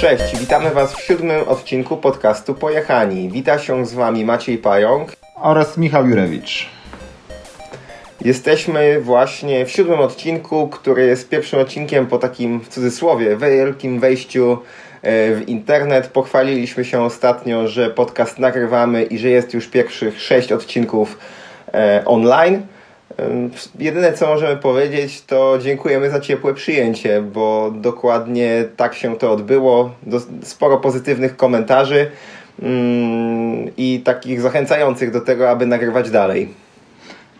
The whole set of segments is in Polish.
Cześć, witamy Was w siódmym odcinku podcastu Pojechani. Wita się z Wami Maciej Pająk oraz Michał Jurewicz. Jesteśmy właśnie w siódmym odcinku, który jest pierwszym odcinkiem po takim w cudzysłowie wielkim wejściu e, w internet. Pochwaliliśmy się ostatnio, że podcast nagrywamy i że jest już pierwszych sześć odcinków e, online. Jedyne co możemy powiedzieć, to dziękujemy za ciepłe przyjęcie, bo dokładnie tak się to odbyło. Sporo pozytywnych komentarzy mm, i takich zachęcających do tego, aby nagrywać dalej.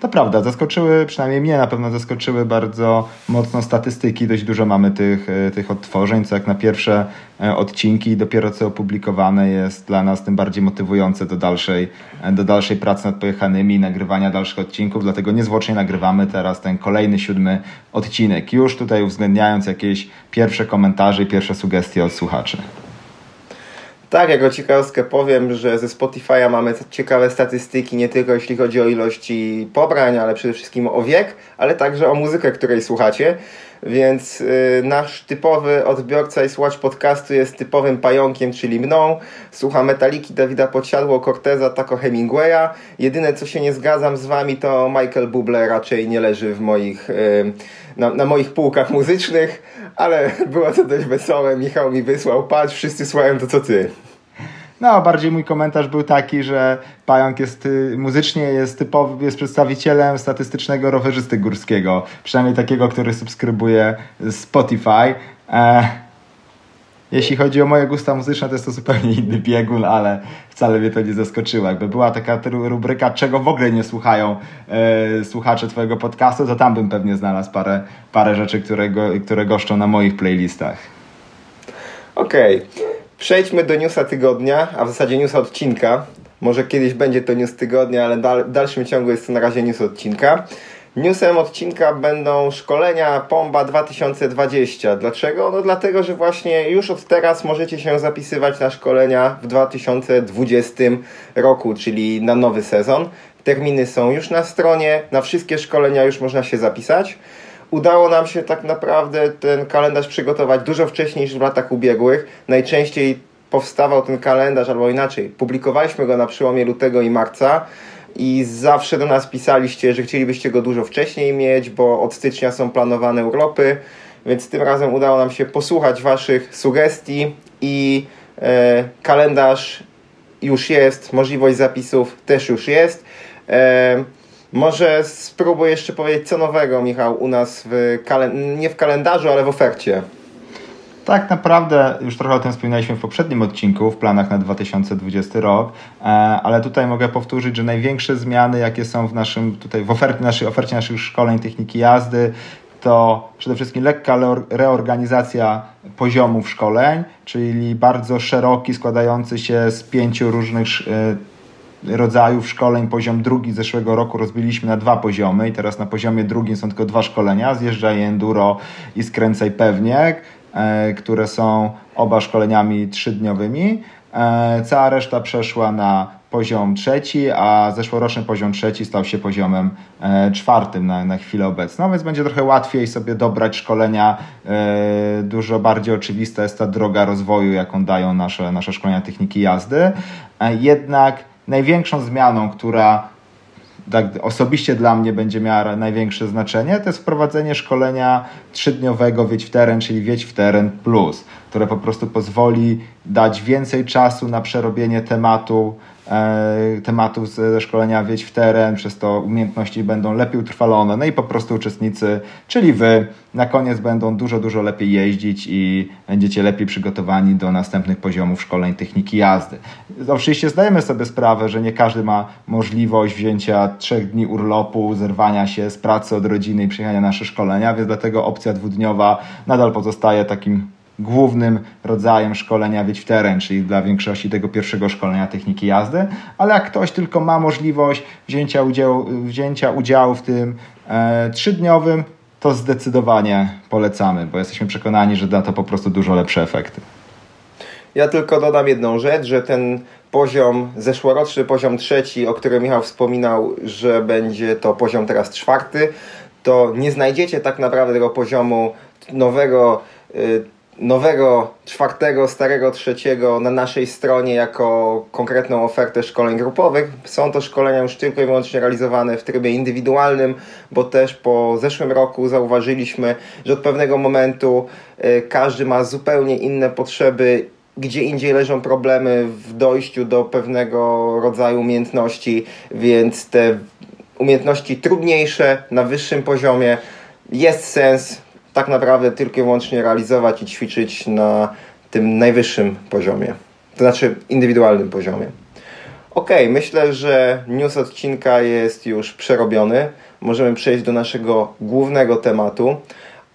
To prawda, zaskoczyły, przynajmniej mnie na pewno zaskoczyły bardzo mocno statystyki. Dość dużo mamy tych, e, tych odtworzeń, co jak na pierwsze e, odcinki dopiero co opublikowane jest dla nas tym bardziej motywujące do dalszej, e, do dalszej pracy nad pojechanymi, nagrywania dalszych odcinków. Dlatego niezwłocznie nagrywamy teraz ten kolejny siódmy odcinek. Już tutaj uwzględniając jakieś pierwsze komentarze i pierwsze sugestie od słuchaczy. Tak, jako ciekawostkę powiem, że ze Spotify'a mamy ciekawe statystyki, nie tylko jeśli chodzi o ilości pobrań, ale przede wszystkim o wiek, ale także o muzykę, której słuchacie. Więc y, nasz typowy odbiorca i słuchacz podcastu jest typowym pająkiem, czyli mną. Słucha Metaliki, Dawida Podsiadło, Corteza, Taco Hemingwaya. Jedyne co się nie zgadzam z wami to Michael Bublé raczej nie leży w moich, y, na, na moich półkach muzycznych, ale było to dość wesołe. Michał mi wysłał, patrz, wszyscy słuchają to co ty. No, bardziej mój komentarz był taki, że Pająk jest y, muzycznie jest typowy, jest przedstawicielem statystycznego rowerzysty górskiego. Przynajmniej takiego, który subskrybuje Spotify. E, jeśli chodzi o moje gusta muzyczne, to jest to zupełnie inny biegun, ale wcale mnie to nie zaskoczyło. Jakby była taka rubryka, czego w ogóle nie słuchają e, słuchacze Twojego podcastu, to tam bym pewnie znalazł parę, parę rzeczy, które, go, które goszczą na moich playlistach. Okej. Okay. Przejdźmy do newsa tygodnia, a w zasadzie newsa odcinka. Może kiedyś będzie to news tygodnia, ale w dalszym ciągu jest to na razie news odcinka. Newsem odcinka będą szkolenia Pomba 2020. Dlaczego? No dlatego, że właśnie już od teraz możecie się zapisywać na szkolenia w 2020 roku, czyli na nowy sezon. Terminy są już na stronie, na wszystkie szkolenia już można się zapisać udało nam się tak naprawdę ten kalendarz przygotować dużo wcześniej niż w latach ubiegłych. Najczęściej powstawał ten kalendarz, albo inaczej, publikowaliśmy go na przełomie lutego i marca i zawsze do nas pisaliście, że chcielibyście go dużo wcześniej mieć, bo od stycznia są planowane urlopy, więc tym razem udało nam się posłuchać Waszych sugestii i e, kalendarz już jest, możliwość zapisów też już jest. E, może spróbuj jeszcze powiedzieć, co nowego, Michał, u nas w nie w kalendarzu, ale w ofercie. Tak naprawdę, już trochę o tym wspominaliśmy w poprzednim odcinku, w planach na 2020 rok, e, ale tutaj mogę powtórzyć, że największe zmiany, jakie są w naszym, tutaj w ofercie, naszej, ofercie naszych szkoleń techniki jazdy, to przede wszystkim lekka reorganizacja poziomów szkoleń, czyli bardzo szeroki, składający się z pięciu różnych e, rodzajów szkoleń. Poziom drugi zeszłego roku rozbiliśmy na dwa poziomy i teraz na poziomie drugim są tylko dwa szkolenia, zjeżdżaj enduro i skręcaj pewniek, które są oba szkoleniami trzydniowymi. E, cała reszta przeszła na poziom trzeci, a zeszłoroczny poziom trzeci stał się poziomem e, czwartym na, na chwilę obecną, więc będzie trochę łatwiej sobie dobrać szkolenia. Dużo bardziej oczywista jest ta droga rozwoju, jaką dają nasze, nasze szkolenia techniki jazdy. Jednak największą zmianą, która tak osobiście dla mnie będzie miała największe znaczenie, to jest wprowadzenie szkolenia trzydniowego Wiedź w teren, czyli Wiedź w teren plus, które po prostu pozwoli dać więcej czasu na przerobienie tematu tematów ze szkolenia Wiedź w teren, przez to umiejętności będą lepiej utrwalone, no i po prostu uczestnicy, czyli Wy, na koniec będą dużo, dużo lepiej jeździć i będziecie lepiej przygotowani do następnych poziomów szkoleń techniki jazdy. Oczywiście zdajemy sobie sprawę, że nie każdy ma możliwość wzięcia trzech dni urlopu, zerwania się z pracy od rodziny i przyjechania na nasze szkolenia, więc dlatego opcja dwudniowa nadal pozostaje takim głównym rodzajem szkolenia wiedź w teren, czyli dla większości tego pierwszego szkolenia techniki jazdy, ale jak ktoś tylko ma możliwość wzięcia udziału, wzięcia udziału w tym e, trzydniowym, to zdecydowanie polecamy, bo jesteśmy przekonani, że da to po prostu dużo lepsze efekty. Ja tylko dodam jedną rzecz, że ten poziom, zeszłoroczny poziom trzeci, o którym Michał wspominał, że będzie to poziom teraz czwarty, to nie znajdziecie tak naprawdę tego poziomu nowego y, nowego, czwartego, starego, trzeciego na naszej stronie jako konkretną ofertę szkoleń grupowych. Są to szkolenia już tylko i wyłącznie realizowane w trybie indywidualnym, bo też po zeszłym roku zauważyliśmy, że od pewnego momentu y, każdy ma zupełnie inne potrzeby gdzie indziej leżą problemy w dojściu do pewnego rodzaju umiejętności, więc te umiejętności trudniejsze na wyższym poziomie jest sens tak naprawdę tylko i wyłącznie realizować i ćwiczyć na tym najwyższym poziomie, to znaczy indywidualnym poziomie. Ok, myślę, że news odcinka jest już przerobiony. Możemy przejść do naszego głównego tematu.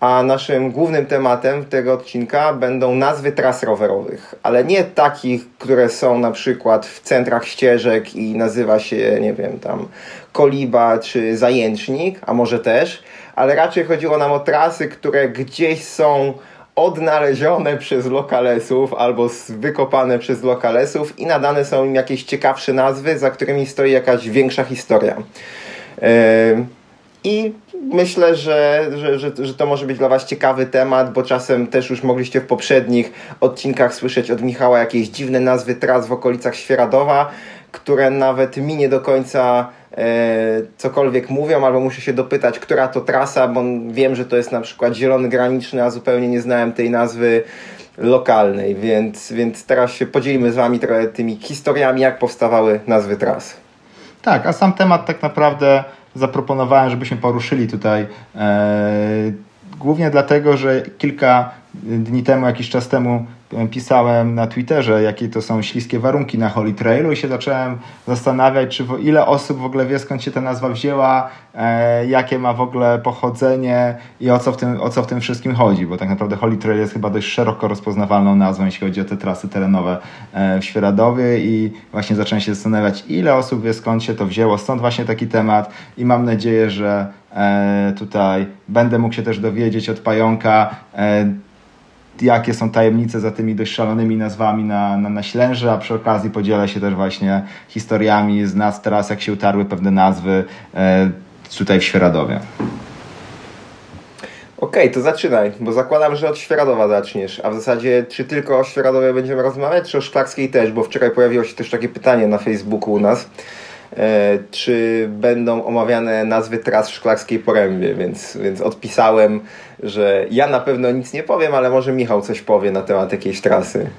A naszym głównym tematem tego odcinka będą nazwy tras rowerowych, ale nie takich, które są na przykład w centrach ścieżek i nazywa się, nie wiem, tam Koliba czy Zajęcznik, a może też, ale raczej chodziło nam o trasy, które gdzieś są odnalezione przez lokalesów albo wykopane przez lokalesów i nadane są im jakieś ciekawsze nazwy, za którymi stoi jakaś większa historia. Yy, I myślę, że, że, że, że to może być dla Was ciekawy temat, bo czasem też już mogliście w poprzednich odcinkach słyszeć od Michała jakieś dziwne nazwy tras w okolicach Świeradowa, które nawet mi nie do końca e, cokolwiek mówią, albo muszę się dopytać, która to trasa, bo wiem, że to jest na przykład Zielony Graniczny, a zupełnie nie znałem tej nazwy lokalnej, więc, więc teraz się podzielimy z Wami trochę tymi historiami, jak powstawały nazwy tras. Tak, a sam temat tak naprawdę zaproponowałem, żebyśmy poruszyli tutaj e, głównie dlatego, że kilka dni temu, jakiś czas temu pisałem na Twitterze, jakie to są śliskie warunki na Holy Trailu i się zacząłem zastanawiać, czy ile osób w ogóle wie, skąd się ta nazwa wzięła, e, jakie ma w ogóle pochodzenie i o co, w tym, o co w tym wszystkim chodzi, bo tak naprawdę Holy Trail jest chyba dość szeroko rozpoznawalną nazwą, jeśli chodzi o te trasy terenowe e, w Świeradowie i właśnie zacząłem się zastanawiać, ile osób wie, skąd się to wzięło, stąd właśnie taki temat i mam nadzieję, że e, tutaj będę mógł się też dowiedzieć od Pająka, e, jakie są tajemnice za tymi dość szalonymi nazwami na, na, na Ślęży, a przy okazji podzielę się też właśnie historiami z nas teraz, jak się utarły pewne nazwy e, tutaj w Świeradowie. Okej, okay, to zaczynaj, bo zakładam, że od Świeradowa zaczniesz. A w zasadzie, czy tylko o Świeradowie będziemy rozmawiać, czy o Szklarskiej też? Bo wczoraj pojawiło się też takie pytanie na Facebooku u nas. E, czy będą omawiane nazwy tras w Szklarskiej Porębie, więc, więc odpisałem, że ja na pewno nic nie powiem, ale może Michał coś powie na temat jakiejś trasy.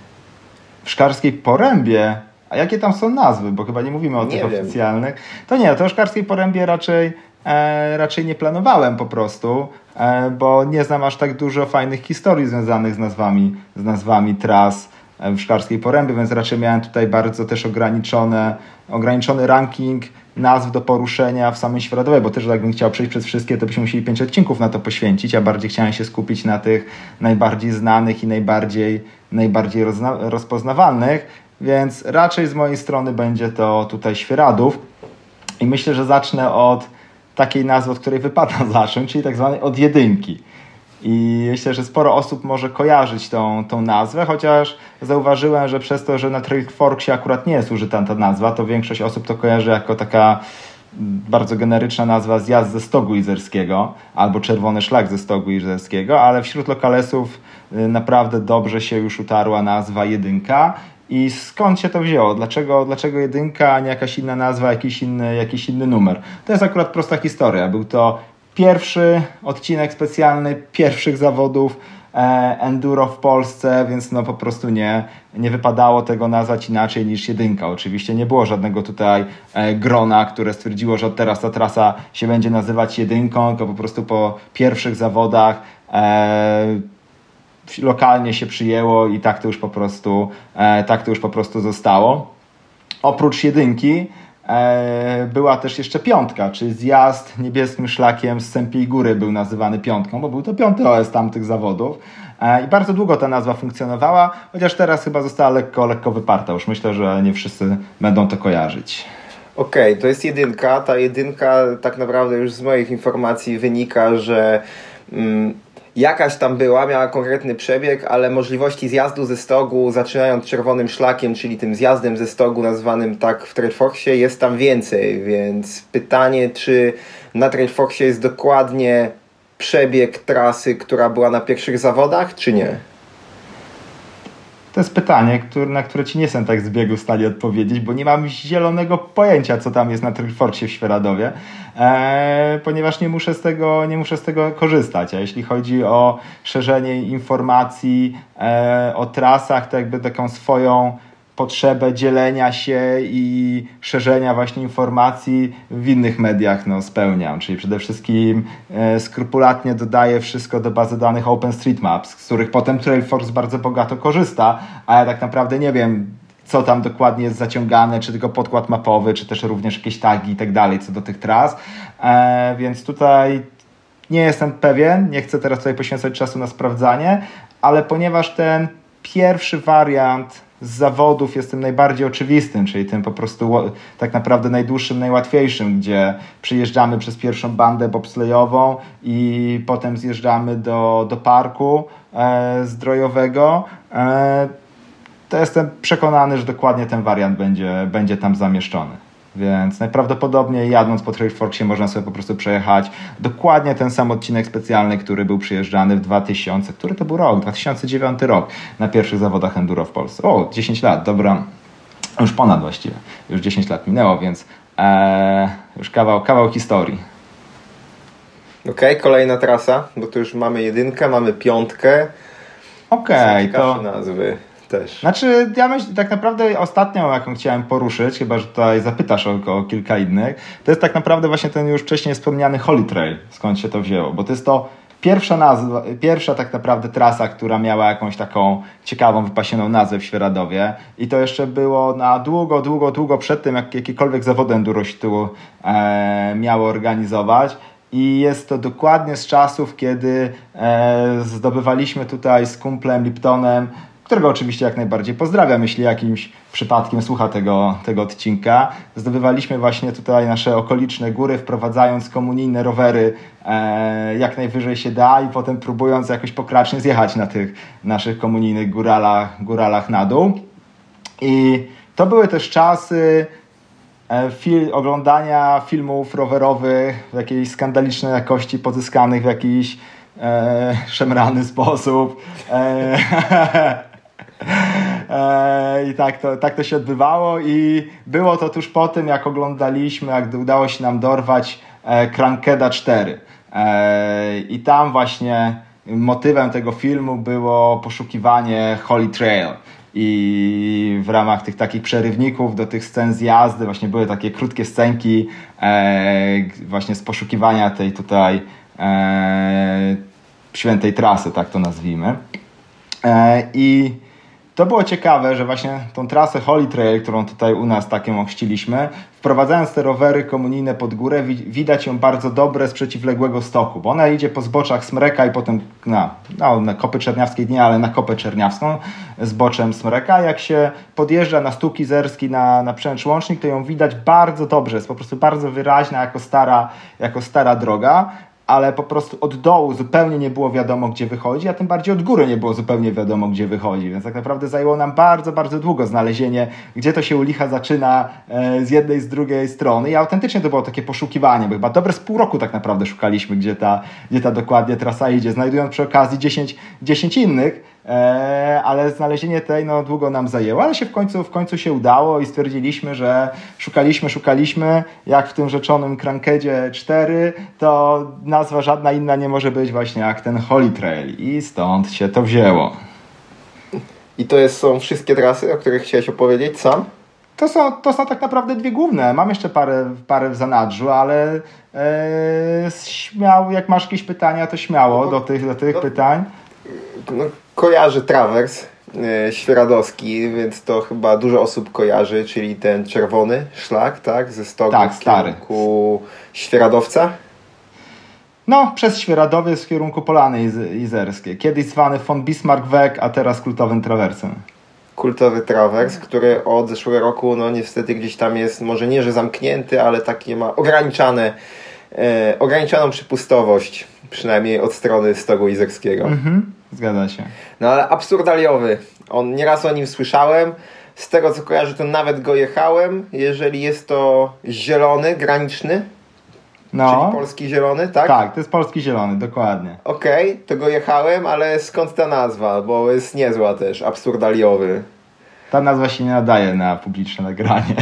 W Szklarskiej Porębie? A jakie tam są nazwy? Bo chyba nie mówimy o nie tych wiem. oficjalnych. To nie, to o Szklarskiej Porębie raczej, e, raczej nie planowałem po prostu, e, bo nie znam aż tak dużo fajnych historii związanych z nazwami, z nazwami tras w Szklarskiej Porębie, więc raczej miałem tutaj bardzo też ograniczone, ograniczony ranking nazw do poruszenia w samej Świeradowej, bo też jakbym chciał przejść przez wszystkie, to byśmy musieli pięć odcinków na to poświęcić, a bardziej chciałem się skupić na tych najbardziej znanych i najbardziej, najbardziej rozpoznawalnych, więc raczej z mojej strony będzie to tutaj Świeradów i myślę, że zacznę od takiej nazwy, od której wypada zacząć, czyli tak zwanej od jedynki. I myślę, że sporo osób może kojarzyć tą, tą nazwę, chociaż zauważyłem, że przez to, że na Trailforksie akurat nie jest użyta ta nazwa, to większość osób to kojarzy jako taka bardzo generyczna nazwa zjazd ze stogu izerskiego albo czerwony szlak ze stogu izerskiego, ale wśród lokalesów y, naprawdę dobrze się już utarła nazwa jedynka. I skąd się to wzięło? Dlaczego, dlaczego jedynka, a nie jakaś inna nazwa, jakiś inny, jakiś inny numer? To jest akurat prosta historia. Był to pierwszy odcinek specjalny pierwszych zawodów e, enduro w Polsce, więc no po prostu nie, nie wypadało tego nazwać inaczej niż jedynka. Oczywiście nie było żadnego tutaj e, grona, które stwierdziło, że od teraz ta trasa się będzie nazywać jedynką, tylko po prostu po pierwszych zawodach e, lokalnie się przyjęło i tak to już po prostu, tak to już po prostu zostało. Oprócz jedynki E, była też jeszcze piątka, czy zjazd niebieskim szlakiem z Sępiej Góry był nazywany piątką, bo był to piąty OS tamtych zawodów. E, I bardzo długo ta nazwa funkcjonowała, chociaż teraz chyba została lekko, lekko wyparta. Już myślę, że nie wszyscy będą to kojarzyć. Okej, okay, to jest jedynka. Ta jedynka tak naprawdę już z moich informacji wynika, że mm, jakaś tam była, miała konkretny przebieg, ale możliwości zjazdu ze stogu, zaczynając czerwonym szlakiem, czyli tym zjazdem ze stogu nazwanym tak w Trailforksie, jest tam więcej, więc pytanie, czy na Trailforksie jest dokładnie przebieg trasy, która była na pierwszych zawodach, czy nie? To jest pytanie, które, na które ci nie jestem tak z biegu w stanie odpowiedzieć, bo nie mam zielonego pojęcia, co tam jest na Trójforcie w Świeradowie, e, ponieważ nie muszę, z tego, nie muszę z tego korzystać. A jeśli chodzi o szerzenie informacji e, o trasach, to jakby taką swoją potrzebę dzielenia się i szerzenia właśnie informacji w innych mediach no, spełniam. Czyli przede wszystkim e, skrupulatnie dodaję wszystko do bazy danych OpenStreetMaps, z których potem Trailforce bardzo bogato korzysta, a ja tak naprawdę nie wiem, co tam dokładnie jest zaciągane, czy tylko podkład mapowy, czy też również jakieś tagi i tak dalej co do tych tras. E, więc tutaj nie jestem pewien, nie chcę teraz tutaj poświęcać czasu na sprawdzanie, ale ponieważ ten pierwszy wariant z zawodów jest tym najbardziej oczywistym, czyli tym po prostu tak naprawdę najdłuższym, najłatwiejszym, gdzie przyjeżdżamy przez pierwszą bandę bobslejową i potem zjeżdżamy do, do parku e, zdrojowego. E, to jestem przekonany, że dokładnie ten wariant będzie, będzie tam zamieszczony. Więc najprawdopodobniej jadąc po Trailforksie można sobie po prostu przejechać dokładnie ten sam odcinek specjalny, który był przyjeżdżany w 2000, który to był rok, 2009 rok na pierwszych zawodach enduro w Polsce. O, 10 lat, dobra, już ponad właściwie, już 10 lat minęło, więc ee, już kawał, kawał historii. Okej, okay, kolejna trasa, bo tu już mamy jedynkę, mamy piątkę. Okej, okay, to... nazwy też. Znaczy, ja myślę, tak naprawdę ostatnią, jaką chciałem poruszyć, chyba, że tutaj zapytasz o, o, kilka innych, to jest tak naprawdę właśnie ten już wcześniej wspomniany Holy Trail, skąd się to wzięło, bo to jest to pierwsza nazwa, pierwsza tak naprawdę trasa, która miała jakąś taką ciekawą, wypasioną nazwę w Świeradowie i to jeszcze było na długo, długo, długo przed tym, jak jakiekolwiek zawody enduro się tu e, miało organizować i jest to dokładnie z czasów, kiedy e, zdobywaliśmy tutaj z kumplem Liptonem którego oczywiście jak najbardziej pozdrawiam, jeśli jakimś przypadkiem słucha tego, tego odcinka. Zdobywaliśmy właśnie tutaj nasze okoliczne góry, wprowadzając komunijne rowery e, jak najwyżej się da i potem próbując jakoś pokracznie zjechać na tych naszych komunijnych góralach, góralach na dół. I to były też czasy e, fil, oglądania filmów rowerowych w jakiejś skandalicznej jakości, pozyskanych w jakiś e, szemrany sposób. E, I tak to, tak to się odbywało i było to tuż po tym, jak oglądaliśmy, jak udało się nam dorwać Krankeda e, 4. E, I tam właśnie motywem tego filmu było poszukiwanie Holy Trail. I w ramach tych takich przerywników do tych scen z jazdy właśnie były takie krótkie scenki właśnie z poszukiwania tej tutaj świętej trasy, tak to nazwijmy. I to było ciekawe, że właśnie tą trasę Holy Trail, którą tutaj u nas taką ochściliśmy, wprowadzając te rowery komunijne pod górę, widać ją bardzo dobre z przeciwległego stoku, bo ona idzie po zboczach Smreka i potem na, no, na Kopy Czerniawskiej nie, ale na Kopę Czerniawską zboczem Smreka. Jak się podjeżdża na Stuk Izerski, na, na Przęcz Łącznik, to ją widać bardzo dobrze, jest po prostu bardzo wyraźna jako stara, jako stara droga ale po prostu od dołu zupełnie nie było wiadomo, gdzie wychodzi, a tym bardziej od góry nie było zupełnie wiadomo, gdzie wychodzi. Więc tak naprawdę zajęło nam bardzo, bardzo długo znalezienie, gdzie to się u licha zaczyna e, z jednej, z drugiej strony. I autentycznie to było takie poszukiwanie, bo chyba dobre z pół roku tak naprawdę szukaliśmy, gdzie ta, gdzie ta dokładnie trasa idzie, znajdując przy okazji 10, 10 innych ale znalezienie tej no, długo nam zajęło, ale się w końcu, w końcu się udało i stwierdziliśmy, że szukaliśmy, szukaliśmy, jak w tym rzeczonym Krankedzie 4, to nazwa żadna inna nie może być właśnie jak ten Holy Trail i stąd się to wzięło. I to jest, są wszystkie trasy, o których chciałeś opowiedzieć sam? To są, to są tak naprawdę dwie główne. Mam jeszcze parę, parę w zanadrzu, ale e, śmiał, jak masz jakieś pytania, to śmiało no, do tych, do tych no, pytań. No, kojarzy Travers e, Świeradowski, więc to chyba dużo osób kojarzy, czyli ten czerwony szlak, tak? Ze stogu tak, stary. kierunku Świeradowca. No, przez Świeradowiec w kierunku Polany Izerskie. Kiedyś zwany von Bismarck Weg, a teraz kultowym trawersem. Kultowy trawers, który od zeszłego roku, no niestety gdzieś tam jest, może nie, że zamknięty, ale takie ma ograniczane, e, ograniczoną przypustowość, przynajmniej od strony stogu izerskiego. Mhm. Zgadza się. No ale absurdaliowy. On nieraz o nim słyszałem. Z tego co kojarzę, to nawet go jechałem. Jeżeli jest to zielony, graniczny. No. Czyli polski zielony, tak? Tak, to jest polski zielony, dokładnie. Okej, okay, to go jechałem, ale skąd ta nazwa? Bo jest niezła też, absurdaliowy. Ta nazwa się nie nadaje na publiczne nagranie.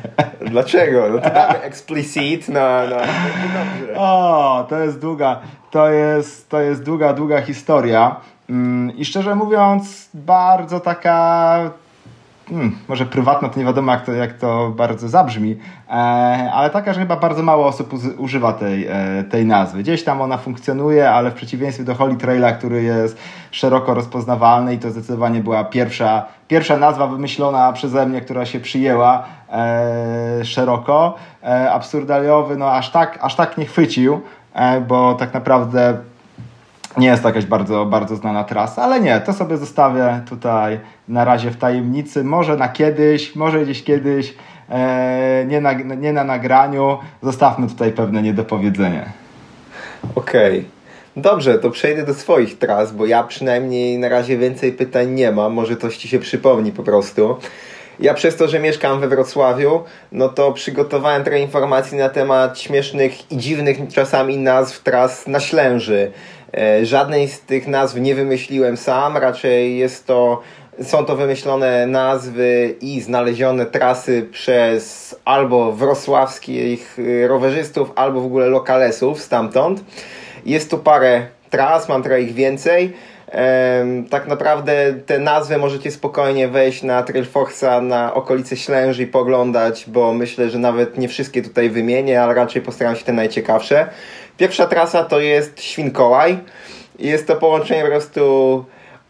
Dlaczego? No to damy explicit na, na... O, to jest długa, to jest, to jest długa, długa historia. Mm, I szczerze mówiąc, bardzo taka hmm, może prywatna, to nie wiadomo jak to, jak to bardzo zabrzmi, e, ale taka, że chyba bardzo mało osób używa tej, e, tej nazwy. Gdzieś tam ona funkcjonuje, ale w przeciwieństwie do Holy Traila, który jest szeroko rozpoznawalny i to zdecydowanie była pierwsza, pierwsza nazwa wymyślona przeze mnie, która się przyjęła e, szeroko. E, absurdaliowy, no aż tak, aż tak nie chwycił, e, bo tak naprawdę nie jest to jakaś bardzo, bardzo znana trasa, ale nie, to sobie zostawię tutaj na razie w tajemnicy. Może na kiedyś, może gdzieś kiedyś, e, nie, na, nie na nagraniu. Zostawmy tutaj pewne niedopowiedzenie. Okej. Okay. Dobrze, to przejdę do swoich tras, bo ja przynajmniej na razie więcej pytań nie mam. Może coś ci się przypomni po prostu. Ja przez to, że mieszkam we Wrocławiu, no to przygotowałem trochę informacji na temat śmiesznych i dziwnych czasami nazw tras na Ślęży. E, żadnej z tych nazw nie wymyśliłem sam, raczej jest to, są to wymyślone nazwy i znalezione trasy przez albo wrocławskich e, rowerzystów, albo w ogóle lokalesów stamtąd. Jest tu parę tras, mam trochę ich więcej. Tak naprawdę te nazwy możecie spokojnie wejść na Trailforce'a na okolice Ślęży i poglądać, bo myślę, że nawet nie wszystkie tutaj wymienię, ale raczej postaram się te najciekawsze. Pierwsza trasa to jest Świnkołaj. Jest to połączenie po prostu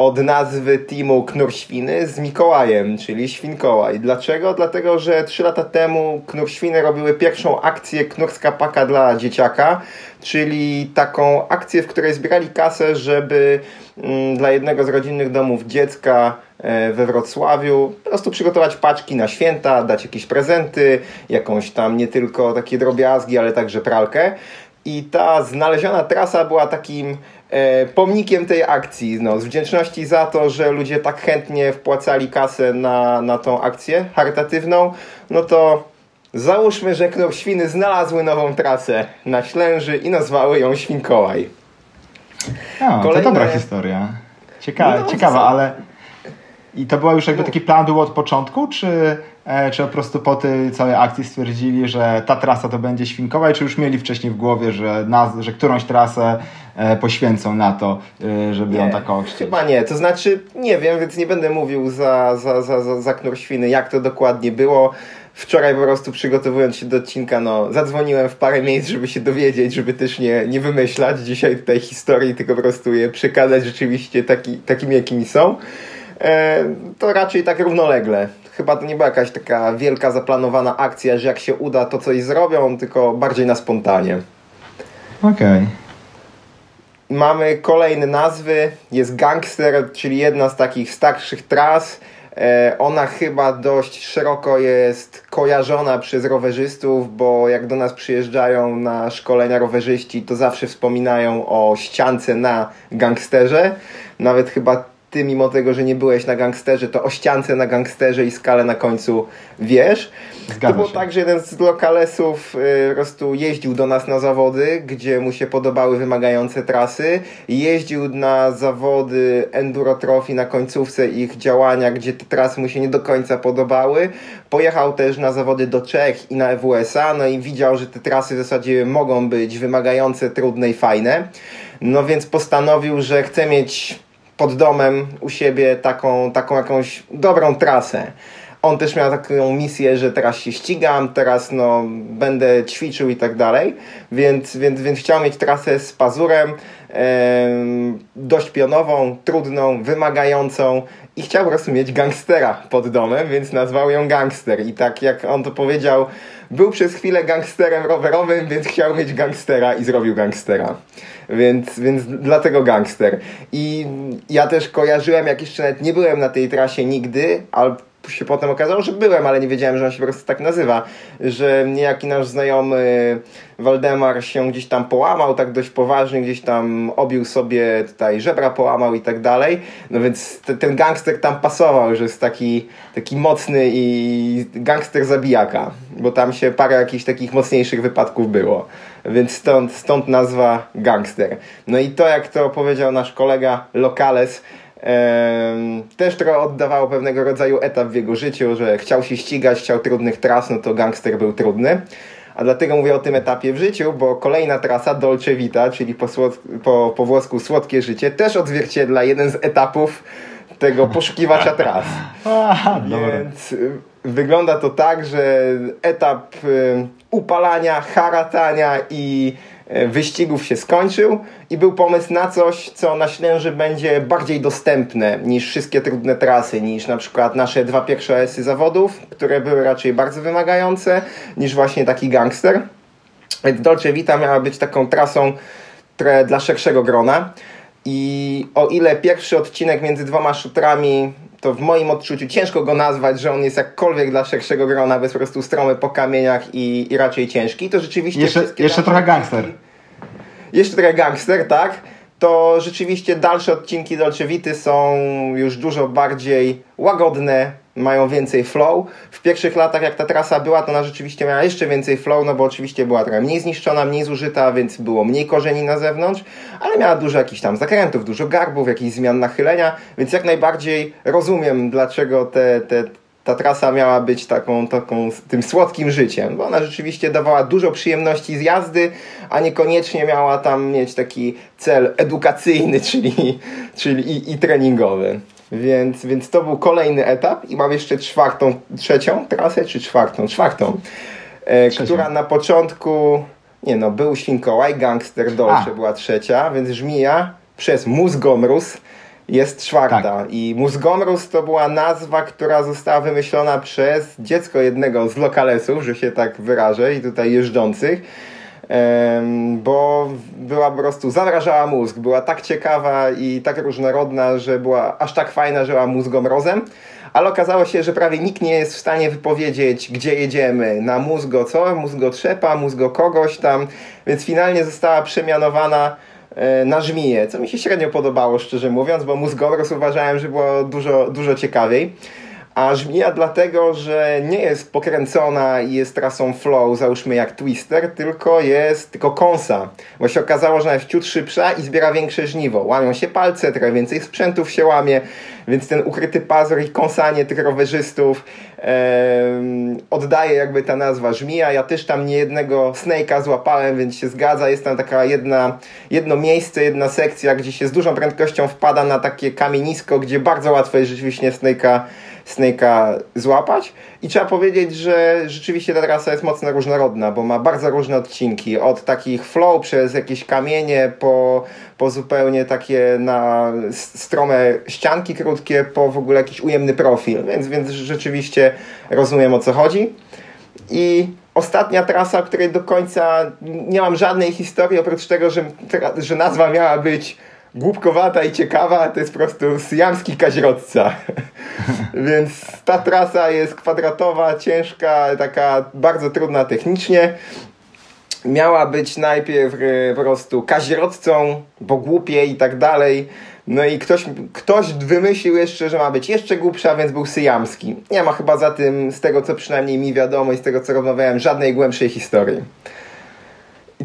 od nazwy teamu Knurświny z Mikołajem, czyli Świnkołaj. Dlaczego? Dlatego, że trzy lata temu Knurświny robiły pierwszą akcję Knurska Paka dla dzieciaka, czyli taką akcję, w której zbierali kasę, żeby mm, dla jednego z rodzinnych domów dziecka e, we Wrocławiu po prostu przygotować paczki na święta, dać jakieś prezenty, jakąś tam nie tylko takie drobiazgi, ale także pralkę. I ta znaleziona trasa była takim pomnikiem tej akcji. No, z wdzięczności za to, że ludzie tak chętnie wpłacali kasę na, na tą akcję charytatywną, no to załóżmy, że Świny znalazły nową trasę na Ślęży i nazwały ją Świnkołaj. O, Kolejne... to dobra historia. Cieka no, ciekawa, co? ale i to był już jakby taki plan był od początku, czy, e, czy po prostu po tej całej akcji stwierdzili, że ta trasa to będzie Świnkowa, czy już mieli wcześniej w głowie, że, że którąś trasę e, poświęcą na to, e, żeby nie, ją tak? Chyba nie, to znaczy nie wiem, więc nie będę mówił za, za, za, za, za Knur Świny, jak to dokładnie było. Wczoraj po prostu przygotowując się do odcinka, no, zadzwoniłem w parę miejsc, żeby się dowiedzieć, żeby też nie, nie wymyślać dzisiaj tutaj historii, tylko po prostu je przekazać rzeczywiście taki, takimi, jakimi są. E, to raczej tak równolegle. Chyba to nie była jakaś taka wielka, zaplanowana akcja, że jak się uda, to coś zrobią, tylko bardziej na spontanie. Okej. Okay. Mamy kolejne nazwy. Jest Gangster, czyli jedna z takich starszych tras. E, ona chyba dość szeroko jest kojarzona przez rowerzystów, bo jak do nas przyjeżdżają na szkolenia rowerzyści, to zawsze wspominają o ściance na gangsterze. Nawet chyba ty, mimo tego, że nie byłeś na gangsterze, to o ściance na gangsterze i skalę na końcu wiesz. Zgadza to było się. tak, że jeden z lokalesów y, po prostu jeździł do nas na zawody, gdzie mu się podobały wymagające trasy. Jeździł na zawody Enduro Trophy na końcówce ich działania, gdzie te trasy mu się nie do końca podobały. Pojechał też na zawody do Czech i na EWSA, no i widział, że te trasy w zasadzie mogą być wymagające, trudne i fajne. No więc postanowił, że chce mieć pod domem u siebie taką, taką jakąś dobrą trasę. On też miał taką misję, że teraz się ścigam, teraz no, będę ćwiczył i tak dalej, więc, więc, więc chciał mieć trasę z pazurem, dość pionową, trudną, wymagającą i chciał po prostu mieć gangstera pod domem, więc nazwał ją Gangster. I tak jak on to powiedział, był przez chwilę gangsterem rowerowym, więc chciał mieć gangstera i zrobił gangstera. Więc, więc dlatego gangster. I ja też kojarzyłem, jak jeszcze nawet nie byłem na tej trasie nigdy, ale się potem okazało, że byłem, ale nie wiedziałem, że on się po prostu tak nazywa, że niejaki nasz znajomy Waldemar się gdzieś tam połamał, tak dość poważnie, gdzieś tam obił sobie tutaj żebra połamał i tak dalej, no więc te, ten gangster tam pasował, że jest taki, taki mocny i gangster zabijaka, bo tam się parę jakichś takich mocniejszych wypadków było, więc stąd, stąd nazwa gangster. No i to, jak to powiedział nasz kolega Lokales, też trochę oddawało pewnego rodzaju etap w jego życiu, że chciał się ścigać, chciał trudnych tras, no to gangster był trudny. A dlatego mówię o tym etapie w życiu, bo kolejna trasa Dolce Vita, czyli po, po, po włosku Słodkie Życie, też odzwierciedla jeden z etapów tego poszukiwacza tras. Więc y, wygląda to tak, że etap y, upalania, haratania i wyścigów się skończył i był pomysł na coś, co na Ślęży będzie bardziej dostępne niż wszystkie trudne trasy, niż na przykład nasze dwa pierwsze esy zawodów, które były raczej bardzo wymagające, niż właśnie taki gangster. Dolce Vita miała być taką trasą dla szerszego grona. I o ile pierwszy odcinek między dwoma szutrami to w moim odczuciu ciężko go nazwać, że on jest jakkolwiek dla szerszego grona, bez po prostu stromy po kamieniach i, i raczej ciężki, to rzeczywiście... Jeszcze, jeszcze trochę gangster. Jeszcze trochę gangster, tak? To rzeczywiście dalsze odcinki Dolce Vity są już dużo bardziej łagodne, mają więcej flow. W pierwszych latach, jak ta trasa była, to ona rzeczywiście miała jeszcze więcej flow, no bo oczywiście była trochę mniej zniszczona, mniej zużyta, więc było mniej korzeni na zewnątrz, ale miała dużo jakichś tam zakrętów, dużo garbów, jakichś zmian nachylenia, więc jak najbardziej rozumiem, dlaczego te, te, ta trasa miała być taką, taką tym słodkim życiem, bo ona rzeczywiście dawała dużo przyjemności z jazdy, a niekoniecznie miała tam mieć taki cel edukacyjny, czyli, czyli i, i treningowy. Więc, więc to był kolejny etap i mam jeszcze czwartą, trzecią trasę, czy czwartą? Czwartą, e, która na początku, nie no, był Świnkołaj, Gangster Dolce a. była trzecia, więc Żmija przez Mózgomrus jest czwarta. Tak. I Mózgomrus to była nazwa, która została wymyślona przez dziecko jednego z lokalesów, że się tak wyrażę, i tutaj jeżdżących bo była po prostu, zawrażała mózg, była tak ciekawa i tak różnorodna, że była aż tak fajna, że była mózgomrozem, ale okazało się, że prawie nikt nie jest w stanie wypowiedzieć, gdzie jedziemy, na mózgo co, mózgo trzepa, mózgo kogoś tam, więc finalnie została przemianowana e, na żmiję, co mi się średnio podobało, szczerze mówiąc, bo mózgomroz uważałem, że było dużo, dużo ciekawiej a żmija dlatego, że nie jest pokręcona i jest trasą flow, załóżmy jak Twister, tylko jest tylko kąsa. Bo się okazało, że ona jest ciut szybsza i zbiera większe żniwo. Łamią się palce, trochę więcej sprzętów się łamie, więc ten ukryty pazur i kąsanie tych rowerzystów oddaje jakby ta nazwa żmija. Ja też tam nie jednego snake'a złapałem, więc się zgadza. Jest tam taka jedna, jedno miejsce, jedna sekcja, gdzie się z dużą prędkością wpada na takie kamienisko, gdzie bardzo łatwo jest rzeczywiście snake'a Snake'a złapać. I trzeba powiedzieć, że rzeczywiście ta trasa jest mocno różnorodna, bo ma bardzo różne odcinki. Od takich flow przez jakieś kamienie, po, po zupełnie takie na strome ścianki krótkie, po w ogóle jakiś ujemny profil. Więc, więc rzeczywiście rozumiem o co chodzi. I ostatnia trasa, o której do końca nie mam żadnej historii, oprócz tego, że, że nazwa miała być głupkowata i ciekawa, to jest po prostu syjamski kaźrodca. Więc ta trasa jest kwadratowa, ciężka, taka bardzo trudna technicznie. Miała być najpierw e, po prostu kaźrodcą, bo głupie i tak dalej. No i ktoś, ktoś wymyślił jeszcze, że ma być jeszcze głupsza, więc był syjamski. Nie ma chyba za tym, z tego co przynajmniej mi wiadomo i z tego co rozmawiałem, żadnej głębszej historii.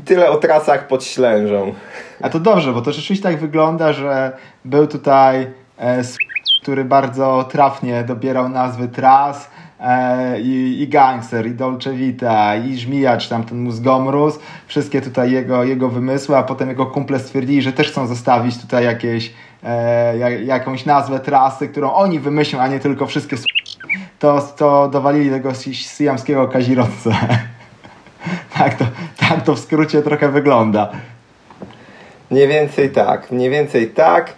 Tyle o trasach pod Ślężą. A to dobrze, bo to rzeczywiście tak wygląda, że był tutaj e, który bardzo trafnie dobierał nazwy tras e, i, i Gangster, i Dolce Vita, i Żmija, czy tam ten Mózgomrus. Wszystkie tutaj jego, jego wymysły, a potem jego kumple stwierdzili, że też chcą zostawić tutaj jakieś, e, jakąś nazwę trasy, którą oni wymyślą, a nie tylko wszystkie to, to dowalili tego siamskiego kazirodce. tak, to, tak to w skrócie trochę wygląda. Mniej więcej tak, mniej więcej tak.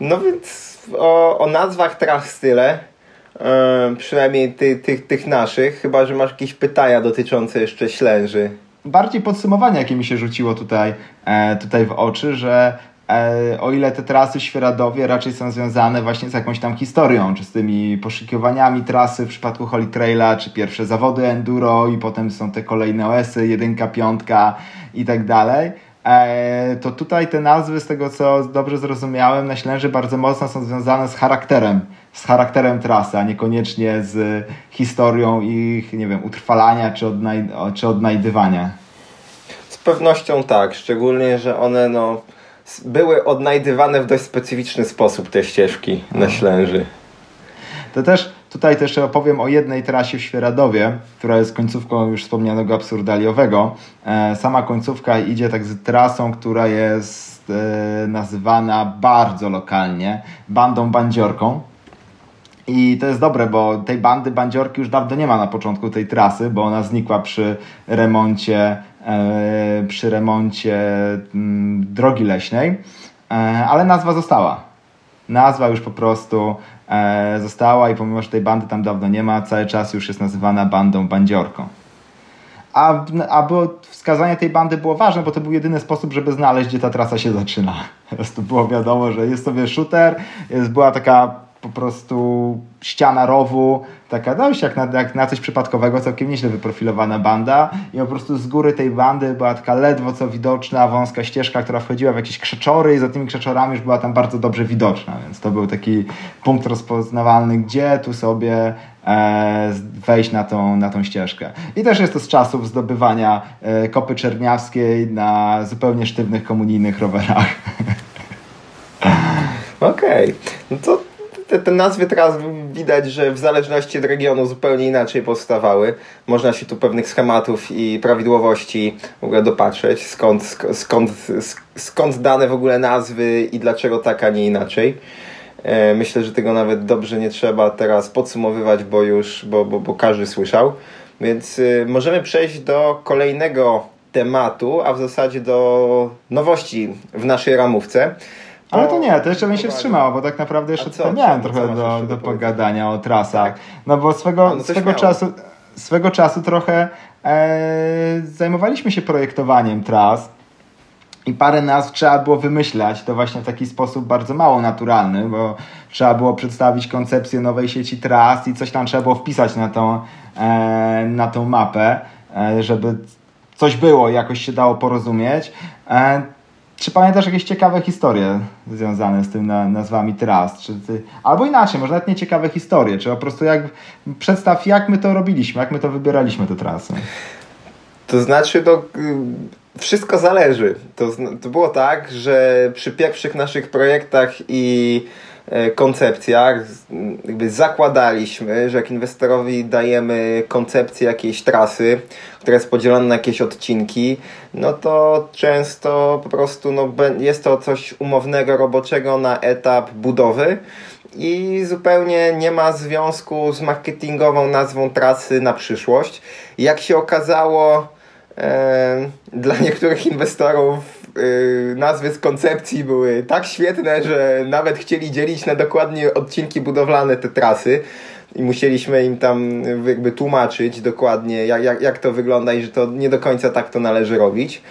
No więc o, o nazwach tras tyle. Yy, przynajmniej ty, ty, tych naszych, chyba że masz jakieś pytania dotyczące jeszcze ślęży. Bardziej podsumowanie, jakie mi się rzuciło tutaj, e, tutaj w oczy, że o ile te trasy w Świeradowie raczej są związane właśnie z jakąś tam historią, czy z tymi poszukiwaniami trasy w przypadku Holy Traila, czy pierwsze zawody enduro i potem są te kolejne OS-y, jedynka, piątka i tak dalej, e, to tutaj te nazwy, z tego co dobrze zrozumiałem, na Ślęży bardzo mocno są związane z charakterem, z charakterem trasy, a niekoniecznie z historią ich, nie wiem, utrwalania czy, czy odnajdywania. Z pewnością tak, szczególnie, że one no były odnajdywane w dość specyficzny sposób te ścieżki na Ślęży. To też tutaj też opowiem o jednej trasie w Świeradowie, która jest końcówką już wspomnianego absurdaliowego. E, sama końcówka idzie tak z trasą, która jest e, nazywana bardzo lokalnie bandą bandziorką. I to jest dobre, bo tej bandy bandziorki już dawno nie ma na początku tej trasy, bo ona znikła przy remoncie przy remoncie mm, drogi leśnej, e, ale nazwa została. Nazwa już po prostu e, została i pomimo, że tej bandy tam dawno nie ma, cały czas już jest nazywana bandą bandziorką. A, a było, wskazanie tej bandy było ważne, bo to był jedyny sposób, żeby znaleźć, gdzie ta trasa się zaczyna. To było wiadomo, że jest sobie shooter, jest, była taka po prostu ściana rowu, taka dość jak na, jak na coś przypadkowego, całkiem nieźle wyprofilowana banda i po prostu z góry tej bandy była taka ledwo co widoczna, wąska ścieżka, która wchodziła w jakieś krzeczory i za tymi krzeczorami już była tam bardzo dobrze widoczna, więc to był taki punkt rozpoznawalny, gdzie tu sobie e, wejść na tą, na tą ścieżkę. I też jest to z czasów zdobywania e, kopy czerniawskiej na zupełnie sztywnych komunijnych rowerach. Okej, okay. no to te, te nazwy teraz widać, że w zależności od regionu zupełnie inaczej powstawały. Można się tu pewnych schematów i prawidłowości w ogóle dopatrzeć, skąd, skąd, skąd dane w ogóle nazwy i dlaczego tak, a nie inaczej. E, myślę, że tego nawet dobrze nie trzeba teraz podsumowywać, bo już, bo, bo, bo każdy słyszał. Więc y, możemy przejść do kolejnego tematu, a w zasadzie do nowości w naszej ramówce. Ale to nie, to jeszcze bym się wstrzymał, bo tak naprawdę jeszcze co, miałem co, trochę co do, do pogadania o trasach. Tak. No bo swego, A, no swego, czasu, swego czasu trochę e, zajmowaliśmy się projektowaniem tras i parę nazw trzeba było wymyślać, to właśnie w taki sposób bardzo mało naturalny, bo trzeba było przedstawić koncepcję nowej sieci tras i coś tam trzeba było wpisać na tą, e, na tą mapę, e, żeby coś było, jakoś się dało porozumieć. Czy pamiętasz jakieś ciekawe historie związane z tym na, nazwami tras? Czy ty, albo inaczej, może nawet nie ciekawe historie, czy po prostu jak, przedstaw jak my to robiliśmy, jak my to wybieraliśmy te trasy. To znaczy, to y, wszystko zależy. To, to było tak, że przy pierwszych naszych projektach i koncepcjach jakby zakładaliśmy, że jak inwestorowi dajemy koncepcję jakiejś trasy, która jest podzielona na jakieś odcinki, no to często po prostu no, jest to coś umownego, roboczego na etap budowy i zupełnie nie ma związku z marketingową nazwą trasy na przyszłość. Jak się okazało, e, dla niektórych inwestorów Y, nazwy z koncepcji były tak świetne, że nawet chcieli dzielić na dokładnie odcinki budowlane te trasy i musieliśmy im tam jakby tłumaczyć dokładnie jak, jak, jak to wygląda i że to nie do końca tak to należy robić.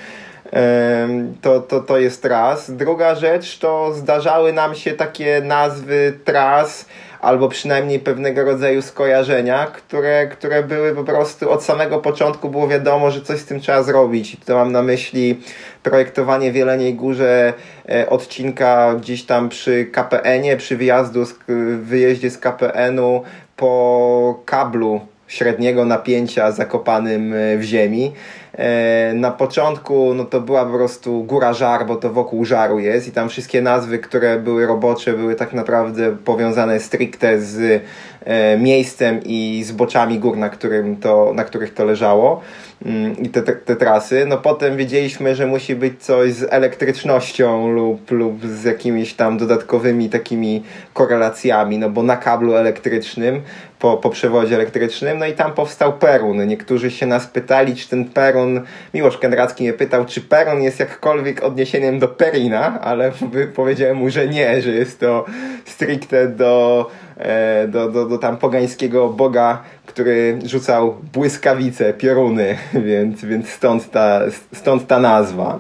To, to, to jest raz. Druga rzecz to zdarzały nam się takie nazwy tras, albo przynajmniej pewnego rodzaju skojarzenia, które, które były po prostu od samego początku było wiadomo, że coś z tym trzeba zrobić. I to mam na myśli projektowanie w Jeleniej Górze e, odcinka gdzieś tam przy KPN-ie, przy wyjazdu, z, wyjeździe z KPN-u po kablu średniego napięcia zakopanym e, w ziemi. E, na początku no to była po prostu góra żar, bo to wokół żaru jest i tam wszystkie nazwy, które były robocze, były tak naprawdę powiązane stricte z e, miejscem i zboczami gór, na, którym to, na których to leżało mm, i te, te, te, trasy. No potem wiedzieliśmy, że musi być coś z elektrycznością lub, lub z jakimiś tam dodatkowymi takimi korelacjami, no bo na kablu elektrycznym po, po przewodzie elektrycznym, no i tam powstał Perun. Niektórzy się nas pytali, czy ten Perun, Miłosz Kendracki mnie pytał, czy Perun jest jakkolwiek odniesieniem do Perina, ale powiedziałem mu, że nie, że jest to stricte do, e, do, do, do tam pogańskiego boga, który rzucał błyskawice, pioruny, więc, więc stąd, ta, stąd ta nazwa.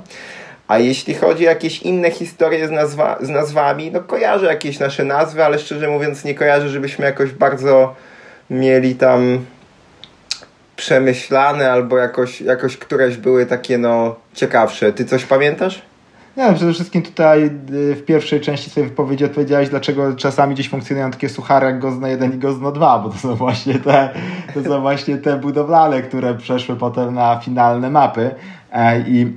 A jeśli chodzi o jakieś inne historie z, nazwa, z nazwami, no kojarzę jakieś nasze nazwy, ale szczerze mówiąc nie kojarzę, żebyśmy jakoś bardzo mieli tam przemyślane albo jakoś, jakoś któreś były takie no ciekawsze. Ty coś pamiętasz? Nie, przede wszystkim tutaj y, w pierwszej części swojej wypowiedzi odpowiedziałeś, dlaczego czasami gdzieś funkcjonują takie suchary jak Gozno 1 i Gozno 2, bo to są właśnie te, to są właśnie te budowlane, które przeszły potem na finalne mapy e, i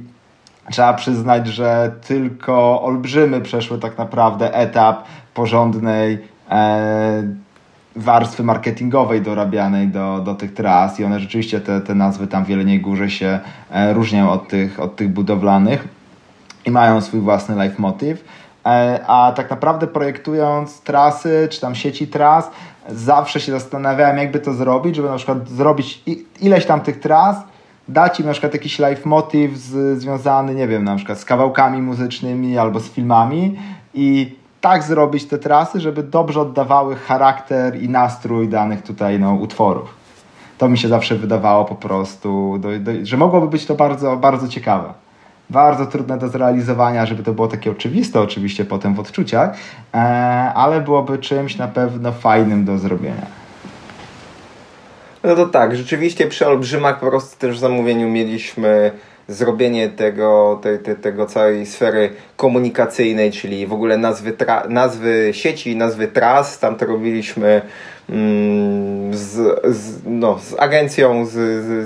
trzeba przyznać, że tylko olbrzymy przeszły tak naprawdę etap porządnej e, warstwy marketingowej dorabianej do, do tych tras i one rzeczywiście, te, te nazwy tam w Jeleniej Górze się e, różnią od tych, od tych budowlanych i mają swój własny life motive. A tak naprawdę projektując trasy, czy tam sieci tras, zawsze się zastanawiałem, jakby to zrobić, żeby na przykład zrobić ileś tam tych tras, dać im na przykład jakiś life motive z, związany, nie wiem, na przykład z kawałkami muzycznymi albo z filmami i tak zrobić te trasy, żeby dobrze oddawały charakter i nastrój danych tutaj no, utworów. To mi się zawsze wydawało po prostu, do, do, że mogłoby być to bardzo, bardzo ciekawe bardzo trudne do zrealizowania, żeby to było takie oczywiste oczywiście potem w odczuciach, e, ale byłoby czymś na pewno fajnym do zrobienia. No to tak, rzeczywiście przy Olbrzymach po prostu też w zamówieniu mieliśmy zrobienie tego, te, te, tego całej sfery komunikacyjnej, czyli w ogóle nazwy, tra, nazwy sieci, nazwy tras, tam to robiliśmy mm, z, z, no, z agencją, z,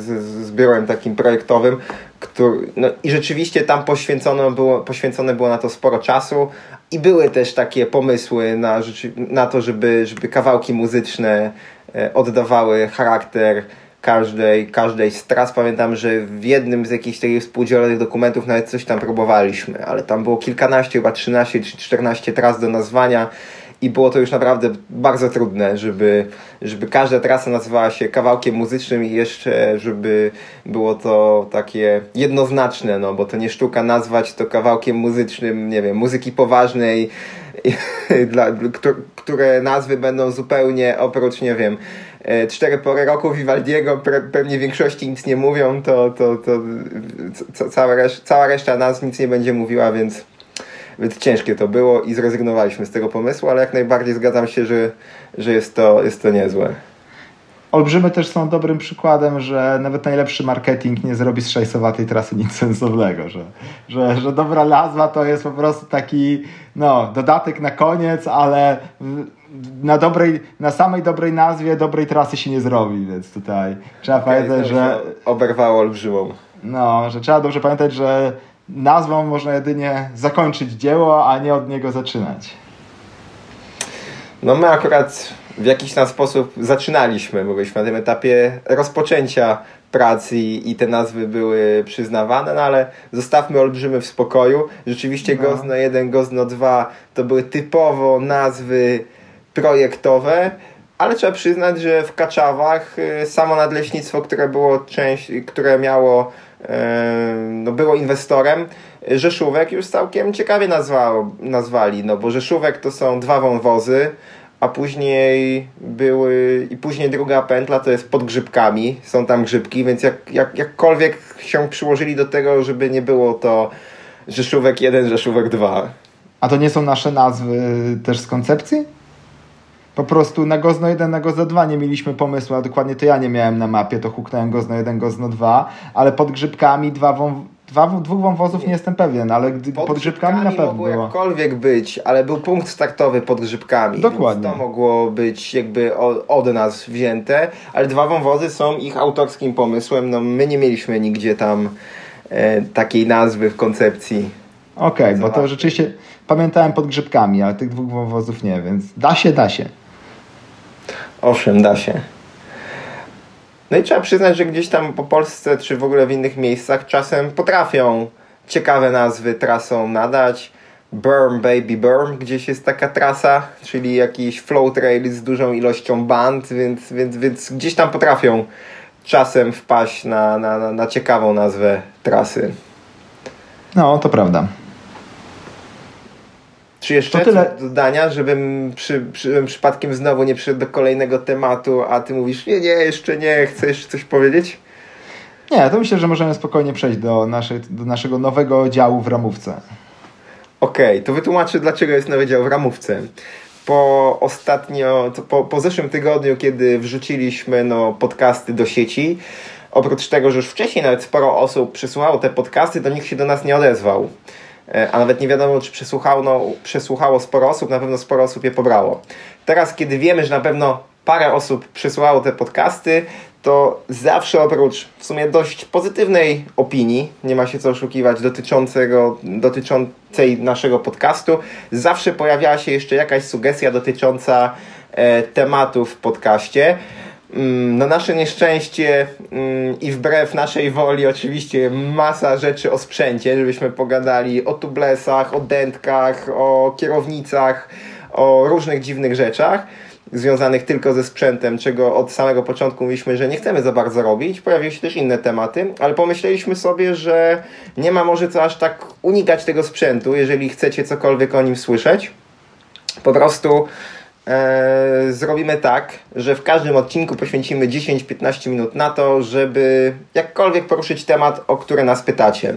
z, z biurem takim projektowym, który, no i rzeczywiście tam poświęcono było, poświęcone było na to sporo czasu. I były też takie pomysły na, na to, żeby, żeby kawałki muzyczne e, oddawały charakter każdej, każdej z tras. Pamiętam, że w jednym z jakichś takich współdzielonych dokumentów nawet coś tam próbowaliśmy, ale tam było kilkanaście, chyba 13 czy 14 tras do nazwania i było to już naprawdę bardzo trudne, żeby, żeby każda trasa nazywała się kawałkiem muzycznym i jeszcze, żeby było to takie jednoznaczne, no bo to nie sztuka nazwać to kawałkiem muzycznym, nie wiem, muzyki poważnej, dla, które nazwy będą zupełnie oprócz, nie wiem, e, cztery pory roku Vivaldiego pewnie większości nic nie mówią, to, to, to cała, resz cała reszta nazw nic nie będzie mówiła, więc więc ciężkie to było i zrezygnowaliśmy z tego pomysłu, ale jak najbardziej zgadzam się, że, że jest, to, jest to niezłe. Olbrzymy też są dobrym przykładem, że nawet najlepszy marketing nie zrobi z szajsowatej trasy nic sensownego, że, że, że dobra nazwa to jest po prostu taki no, dodatek na koniec, ale na, dobrej, na samej dobrej nazwie dobrej trasy się nie zrobi, więc tutaj trzeba okay, pamiętać, że... Oberwało olbrzymą. No, że trzeba dobrze pamiętać, że nazwą można jedynie zakończyć dzieło, a nie od niego zaczynać. No my akurat w jakiś tam sposób zaczynaliśmy, bo byliśmy na tym etapie rozpoczęcia pracy i, i te nazwy były przyznawane, no ale zostawmy olbrzymy w spokoju. Rzeczywiście no. Gozno 1, Gozno 2 to były typowo nazwy projektowe, ale trzeba przyznać, że w Kaczawach y, samo nadleśnictwo, które było część, które miało no, było inwestorem, Rzeszówek już całkiem ciekawie nazwał, nazwali, no bo Rzeszówek to są dwa wąwozy, a później były i później druga pętla to jest pod grzybkami, są tam grzybki, więc jak, jak, jakkolwiek się przyłożyli do tego, żeby nie było to Rzeszówek 1, Rzeszówek 2. A to nie są nasze nazwy też z koncepcji? Po prostu na Gozno 1, na Gozno 2 nie mieliśmy pomysłu, a dokładnie to ja nie miałem na mapie, to huknąłem Gozno 1, Gozno 2, ale pod grzybkami dwa wą... Dwa, dwóch wąwozów nie jestem pewien, ale gdy, pod, pod grzybkami, na pewno mogło było. jakkolwiek być, ale był punkt startowy pod grzybkami. Dokładnie. to mogło być jakby od, od nas wzięte, ale dwa wąwozy są ich autorskim pomysłem. No my nie mieliśmy nigdzie tam e, takiej nazwy w koncepcji. Okej, okay, bo to rzeczywiście pamiętałem pod grzybkami, ale tych dwóch wąwozów nie, więc da się, da się. Owszem, da się. No i trzeba przyznać, że gdzieś tam po Polsce, czy w ogóle w innych miejscach czasem potrafią ciekawe nazwy trasom nadać. Burm Baby Burm, gdzieś jest taka trasa, czyli jakiś flow trail z dużą ilością band, więc, więc, więc gdzieś tam potrafią czasem wpaść na, na, na ciekawą nazwę trasy. No, to prawda. Czy jeszcze to tyle. dodania, żebym, przy, przy, przypadkiem znowu nie przyszedł do kolejnego tematu, a ty mówisz, nie, nie, jeszcze nie, chcesz coś powiedzieć? Nie, to myślę, że możemy spokojnie przejść do, naszej, do naszego nowego działu w ramówce. Okej, okay, to wytłumaczę, dlaczego jest nowy dział w ramówce. Po ostatnio, po, po zeszłym tygodniu, kiedy wrzuciliśmy no, podcasty do sieci, oprócz tego, że już wcześniej nawet sporo osób przysłuchało te podcasty, to nikt się do nas nie odezwał. E, a nawet nie wiadomo, czy przesłuchało, no, przesłuchało sporo osób, na pewno sporo osób je pobrało. Teraz, kiedy wiemy, że na pewno parę osób przysłało te podcasty, to zawsze oprócz w sumie dość pozytywnej opinii, nie ma się co oszukiwać, dotyczącego, dotyczącej naszego podcastu, zawsze pojawiała się jeszcze jakaś sugestia dotycząca e, tematu w podcaście. Mm, na nasze nieszczęście mm, i wbrew naszej woli oczywiście masa rzeczy o sprzęcie, żebyśmy pogadali o tublesach, o dętkach, o kierownicach, o różnych dziwnych rzeczach związanych tylko ze sprzętem, czego od samego początku mówiliśmy, że nie chcemy za bardzo robić. Pojawiły się też inne tematy, ale pomyśleliśmy sobie, że nie ma może co aż tak unikać tego sprzętu, jeżeli chcecie cokolwiek o nim słyszeć. Po prostu e, zrobimy tak, że w każdym odcinku poświęcimy 10-15 minut na to, żeby jakkolwiek poruszyć temat, o który nas pytacie.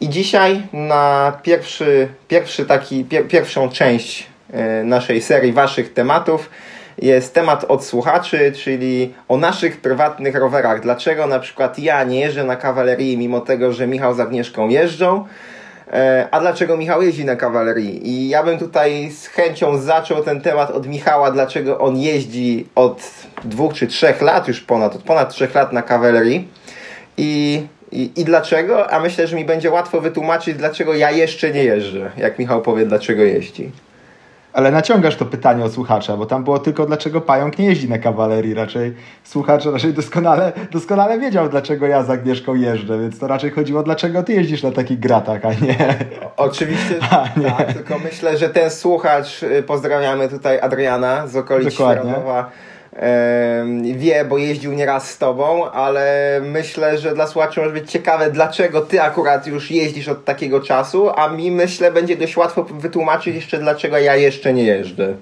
I dzisiaj na pierwszy, pierwszy taki, pier, pierwszą część E, naszej serii Waszych tematów jest temat od słuchaczy, czyli o naszych prywatnych rowerach. Dlaczego na przykład ja nie jeżdżę na kawalerii, mimo tego, że Michał z Agnieszką jeżdżą, a dlaczego Michał jeździ na kawalerii? I ja bym tutaj z chęcią zaczął ten temat od Michała, dlaczego on jeździ od dwóch czy trzech lat, już ponad, od ponad trzech lat na kawalerii. I i, I dlaczego? A myślę, że mi będzie łatwo wytłumaczyć, dlaczego ja jeszcze nie jeżdżę, jak Michał powie, dlaczego jeździ. Ale naciągasz to pytanie o słuchacza, bo tam było tylko dlaczego pająk nie jeździ na kawalerii. Raczej słuchacz raczej doskonale, doskonale wiedział, dlaczego ja z Agnieszką jeżdżę, więc to raczej chodziło, dlaczego ty jeździsz na takich gratach, a nie. Oczywiście, a, nie. tak, tylko myślę, że ten słuchacz, y, pozdrawiamy tutaj Adriana z okolic Dokładnie. Wie, bo jeździł nieraz z tobą, ale myślę, że dla słuchaczy może być ciekawe, dlaczego ty akurat już jeździsz od takiego czasu, a mi myślę będzie dość łatwo wytłumaczyć jeszcze, dlaczego ja jeszcze nie jeżdżę.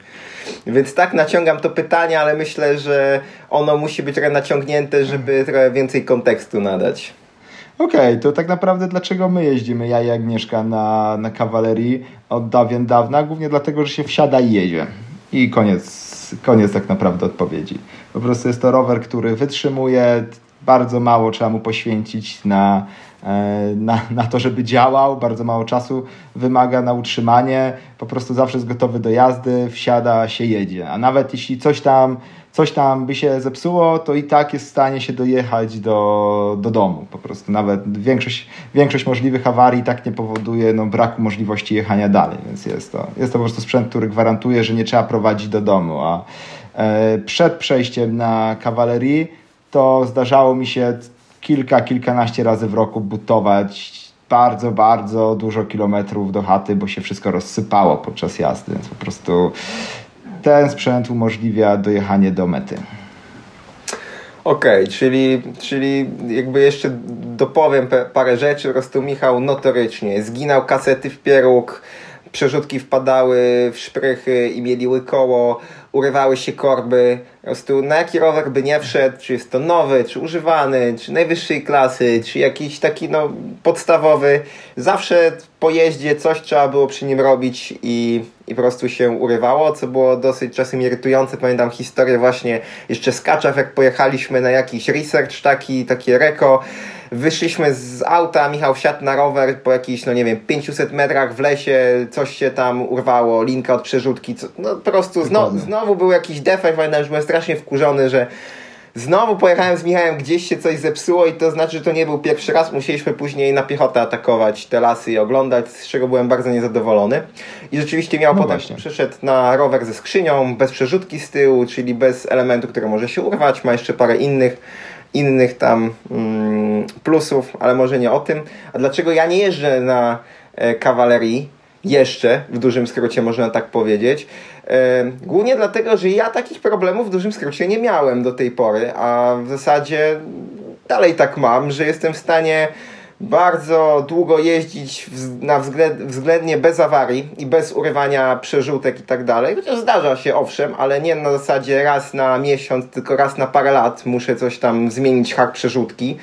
Więc tak naciągam to pytanie, ale myślę, że ono musi być trochę naciągnięte, żeby trochę więcej kontekstu nadać. Okej, okay, to tak naprawdę dlaczego my jeździmy, ja i Agnieszka, na, na kawalerii od dawien dawna? Głównie dlatego, że się wsiada i jedzie. I koniec koniec tak naprawdę odpowiedzi. Po prostu jest to rower, który wytrzymuje, bardzo mało trzeba mu poświęcić na, e, na, na to, żeby działał, bardzo mało czasu wymaga na utrzymanie, po prostu zawsze jest gotowy do jazdy, wsiada, się jedzie. A nawet jeśli coś tam, coś tam by się zepsuło, to i tak jest w stanie się dojechać do, do domu. Po prostu nawet większość, większość możliwych awarii tak nie powoduje no, braku możliwości jechania dalej, więc jest to, jest to po prostu sprzęt, który gwarantuje, że nie trzeba prowadzić do domu. A e, przed przejściem na kawalerii to zdarzało mi się kilka, kilkanaście razy w roku butować bardzo, bardzo dużo kilometrów do chaty, bo się wszystko rozsypało podczas jazdy, więc po prostu ten sprzęt umożliwia dojechanie do mety. Okej, okay, czyli, czyli jakby jeszcze dopowiem parę rzeczy. Po prostu Michał notorycznie zginął kasety w pieróg, przerzutki wpadały w szprychy i mieliły koło, urywały się korby. Po prostu na jaki rower by nie wszedł, czy jest to nowy, czy używany, czy najwyższej klasy, czy jakiś taki no, podstawowy, zawsze po jeździe coś trzeba było przy nim robić i, i po prostu się urywało, co było dosyć czasem irytujące. Pamiętam historię właśnie jeszcze z Kaczaw, jak pojechaliśmy na jakiś research taki, takie reko, wyszliśmy z auta, Michał wsiadł na rower po jakichś, no nie wiem, 500 metrach w lesie, coś się tam urwało, linka od przerzutki, co, no po prostu zno, znowu był jakiś defekt, pamiętam, że byłem strasznie wkurzony, że znowu pojechałem z Michałem, gdzieś się coś zepsuło i to znaczy, że to nie był pierwszy raz, musieliśmy później na piechotę atakować te lasy i oglądać, z czego byłem bardzo niezadowolony. I rzeczywiście miał no potem, właśnie. przyszedł na rower ze skrzynią, bez przerzutki z tyłu, czyli bez elementu, który może się urwać, ma jeszcze parę innych innych tam mm, plusów, ale może nie o tym. A dlaczego ja nie jeżdżę na e, kawalerii? Jeszcze, w dużym skrócie można tak powiedzieć. E, głównie dlatego, że ja takich problemów w dużym skrócie nie miałem do tej pory, a w zasadzie dalej tak mam, że jestem w stanie bardzo długo jeździć na względnie bez awarii i bez urywania przerzutek i tak dalej. Chociaż zdarza się, owszem, ale nie na zasadzie raz na miesiąc, tylko raz na parę lat muszę coś tam zmienić hak przerzutki.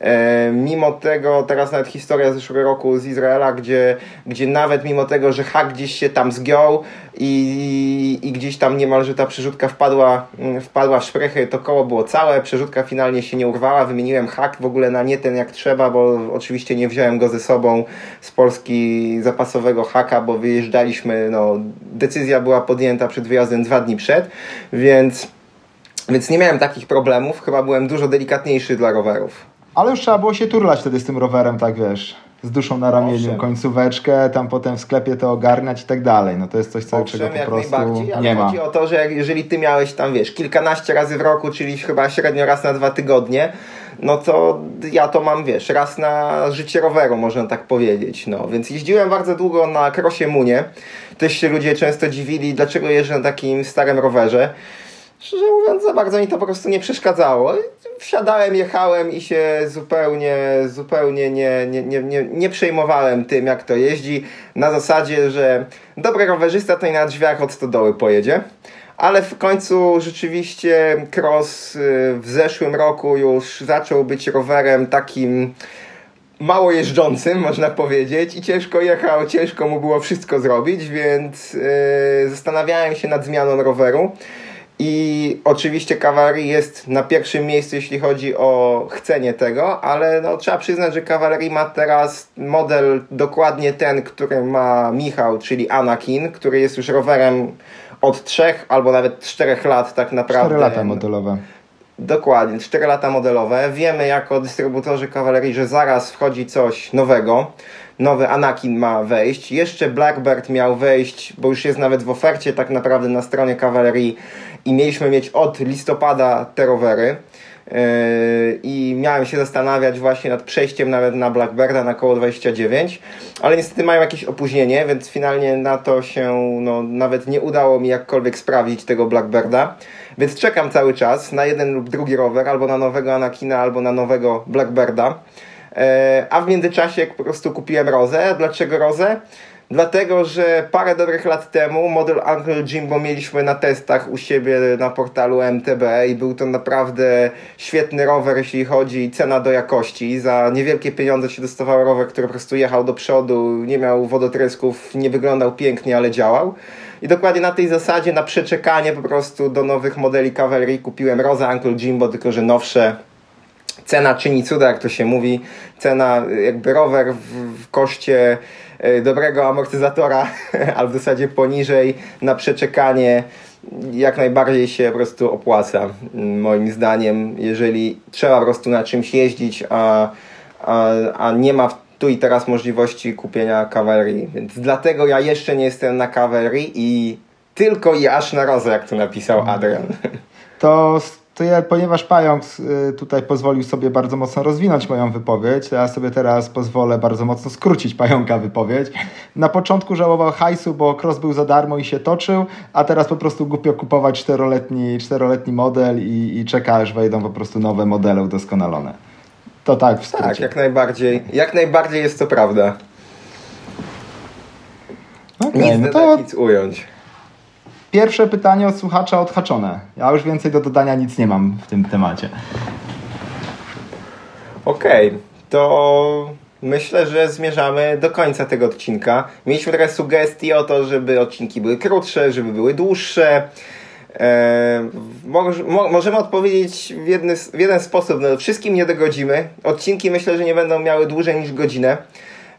E, mimo tego, teraz nawet historia z zeszłego roku z Izraela, gdzie, gdzie nawet mimo tego, że hak gdzieś się tam zgiął i, i gdzieś tam niemalże ta przerzutka wpadła, mm, wpadła w szprechy, to koło było całe, przerzutka finalnie się nie urwała, wymieniłem hak w ogóle na nie ten jak trzeba, bo oczywiście nie wziąłem go ze sobą z Polski zapasowego haka, bo wyjeżdżaliśmy, no decyzja była podjęta przed wyjazdem dwa dni przed, więc więc nie miałem takich problemów, chyba byłem dużo delikatniejszy dla rowerów. Ale już trzeba było się turlać wtedy z tym rowerem, tak wiesz, z duszą na ramieniu, Owszem. końcóweczkę, tam potem w sklepie to ogarniać i tak dalej. No to jest coś, co, czego po prostu nie ma. Chodzi o to, że jak, jeżeli ty miałeś tam, wiesz, kilkanaście razy w roku, czyli chyba średnio raz na dwa tygodnie, no to ja to mam, wiesz, raz na życie roweru, można tak powiedzieć. No, więc jeździłem bardzo długo na Krosie Munie. Też się ludzie często dziwili, dlaczego jeżdżę na takim starym rowerze. Szczerze mówiąc, za bardzo mi to po prostu nie przeszkadzało. Wsiadałem, jechałem i się zupełnie, zupełnie nie, nie, nie, nie, nie przejmowałem tym, jak to jeździ. Na zasadzie, że dobry rowerzysta to i na drzwiach od stodoły pojedzie. Ale w końcu rzeczywiście cross y, w zeszłym roku już zaczął być rowerem takim mało jeżdżącym, można powiedzieć, i ciężko jechał, ciężko mu było wszystko zrobić, więc yy, zastanawiałem się nad zmianą roweru. I oczywiście kawalerii jest na pierwszym miejscu, jeśli chodzi o chcenie tego, ale no, trzeba przyznać, że kawalerii ma teraz model dokładnie ten, który ma Michał, czyli Anakin, który jest już rowerem od trzech albo nawet czterech lat tak naprawdę. 4 lata modelowe. Dokładnie, 4 lata modelowe. Wiemy jako dystrybutorzy kawalerii, że zaraz wchodzi coś nowego nowy Anakin ma wejść. Jeszcze Blackbird miał wejść, bo już jest nawet w ofercie tak naprawdę na stronie kawalerii i mieliśmy mieć od listopada te rowery. Yy, I miałem się zastanawiać właśnie nad przejściem nawet na Blackbirda na koło 29, ale niestety mają jakieś opóźnienie, więc finalnie na to się no, nawet nie udało mi jakkolwiek sprawdzić tego Blackbirda. Więc czekam cały czas na jeden lub drugi rower, albo na nowego Anakina, albo na nowego Blackbirda. Yy, a w międzyczasie po prostu kupiłem Rozę. Dlaczego Rozę? Dlatego, że parę dobrych lat temu model Uncle Jimbo mieliśmy na testach u siebie na portalu MTB i był to naprawdę świetny rower, jeśli chodzi cena do jakości. Za niewielkie pieniądze się dostawał rower, który po prostu jechał do przodu, nie miał wodotrysków, nie wyglądał pięknie, ale działał. I dokładnie na tej zasadzie, na przeczekanie po prostu do nowych modeli Cavalry kupiłem Rosa Uncle Jimbo, tylko że nowsze, cena czyni cuda, jak to się mówi. Cena, jakby rower w, w koszcie dobrego amortyzatora, albo w zasadzie poniżej na przeczekanie jak najbardziej się po prostu opłaca, moim zdaniem, jeżeli trzeba po prostu na czymś jeździć, a, a, a nie ma tu i teraz możliwości kupienia kawalerii. Więc dlatego ja jeszcze nie jestem na kawalerii i tylko i aż na rozę, jak tu napisał Adrian. To to ja, ponieważ Pająk y, tutaj pozwolił sobie bardzo mocno rozwinąć moją wypowiedź, to ja sobie teraz pozwolę bardzo mocno skrócić Pająka wypowiedź. Na początku żałował hajsu, bo cross był za darmo i się toczył, a teraz po prostu głupio kupować czteroletni, czteroletni model i, i czeka, aż wejdą po prostu nowe modele udoskonalone. To tak w skrócie. Tak, jak najbardziej. Jak najbardziej jest to prawda. Okay, nic no to... nic ująć. Pierwsze pytanie od słuchacza odhaczone. Ja już więcej do dodania nic nie mam w tym temacie. Okej, okay, to myślę, że zmierzamy do końca tego odcinka. Mieliśmy trochę sugestii o to, żeby odcinki były krótsze, żeby były dłuższe. Eee, mo możemy odpowiedzieć w, jedny, w jeden sposób. No, wszystkim nie dogodzimy. Odcinki myślę, że nie będą miały dłużej niż godzinę.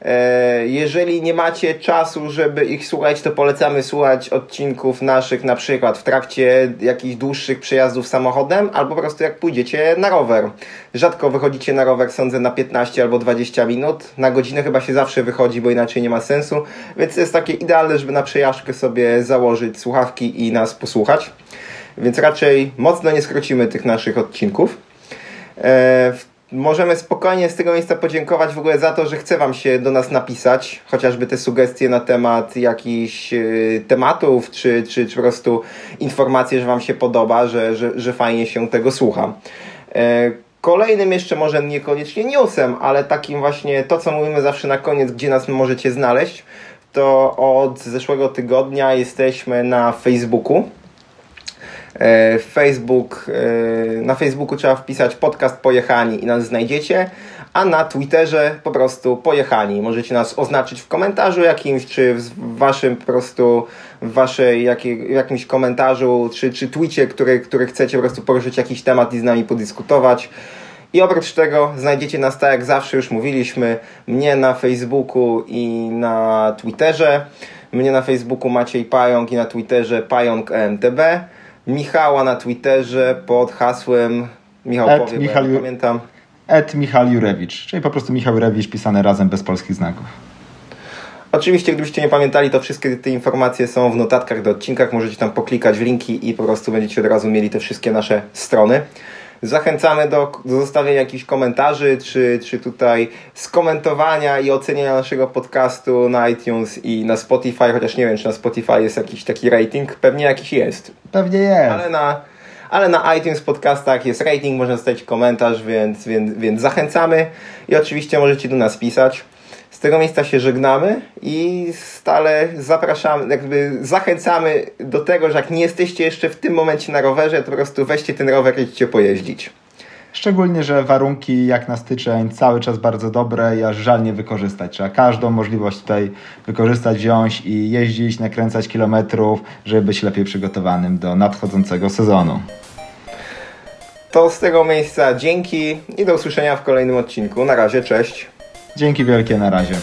E, jeżeli nie macie czasu, żeby ich słuchać, to polecamy słuchać odcinków naszych na przykład w trakcie jakichś dłuższych przejazdów samochodem albo po prostu jak pójdziecie na rower. Rzadko wychodzicie na rower, sądzę, na 15 albo 20 minut. Na godzinę chyba się zawsze wychodzi, bo inaczej nie ma sensu. Więc jest takie idealne, żeby na przejażdżkę sobie założyć słuchawki i nas posłuchać. Więc raczej mocno nie skrócimy tych naszych odcinków. E, w możemy spokojnie z tego miejsca podziękować w ogóle za to, że chce Wam się do nas napisać, chociażby te sugestie na temat jakichś y, tematów, czy, czy, czy po prostu informacje, że Wam się podoba, że, że, że fajnie się tego słucha. E, kolejnym jeszcze może niekoniecznie newsem, ale takim właśnie to, co mówimy zawsze na koniec, gdzie nas możecie znaleźć, to od zeszłego tygodnia jesteśmy na Facebooku. E, Facebook, e, na Facebooku trzeba wpisać podcast Pojechani i nas znajdziecie, a na Twitterze po prostu Pojechani. Możecie nas oznaczyć w komentarzu jakimś, czy w waszym po prostu, w waszej jakiej, jakimś komentarzu, czy, czy twicie, który, który chcecie po prostu poruszyć jakiś temat i z nami podyskutować. I oprócz tego znajdziecie nas, tak jak zawsze już mówiliśmy, mnie na Facebooku i na Twitterze. Mnie na Facebooku Maciej Pająk i na Twitterze Pająk EMTB. Michała na Twitterze pod hasłem Michał Ed powie, Michał ja pamiętam. Ed Michał Jurewicz, czyli po prostu Michał Jurewicz pisane razem bez polskich znaków. Oczywiście, gdybyście nie pamiętali, to wszystkie te informacje są w notatkach do odcinkach. Możecie tam poklikać w linki i po prostu będziecie od razu mieli te wszystkie nasze strony. Zachęcamy do, do zostawienia jakichś komentarzy, czy, czy tutaj skomentowania i oceniania naszego podcastu na iTunes i na Spotify, chociaż nie wiem, czy na Spotify jest jakiś taki rating. Pewnie jakiś jest. Pewnie jest. Ale na, ale na iTunes podcastach jest rating, można zostawić komentarz, więc, więc, więc zachęcamy i oczywiście możecie do nas pisać. Z tego miejsca się żegnamy i stale zapraszamy, jakby zachęcamy do tego, że jak nie jesteście jeszcze w tym momencie na rowerze, to po prostu weźcie ten rower i idźcie pojeździć. Szczególnie, że warunki jak na styczeń cały czas bardzo dobre i aż żal nie wykorzystać. Trzeba każdą możliwość tutaj wykorzystać, wziąć i jeździć, nakręcać kilometrów, żeby być lepiej przygotowanym do nadchodzącego sezonu. To z tego miejsca dzięki i do usłyszenia w kolejnym odcinku. Na razie, cześć. Dzięki wielkie, na razie.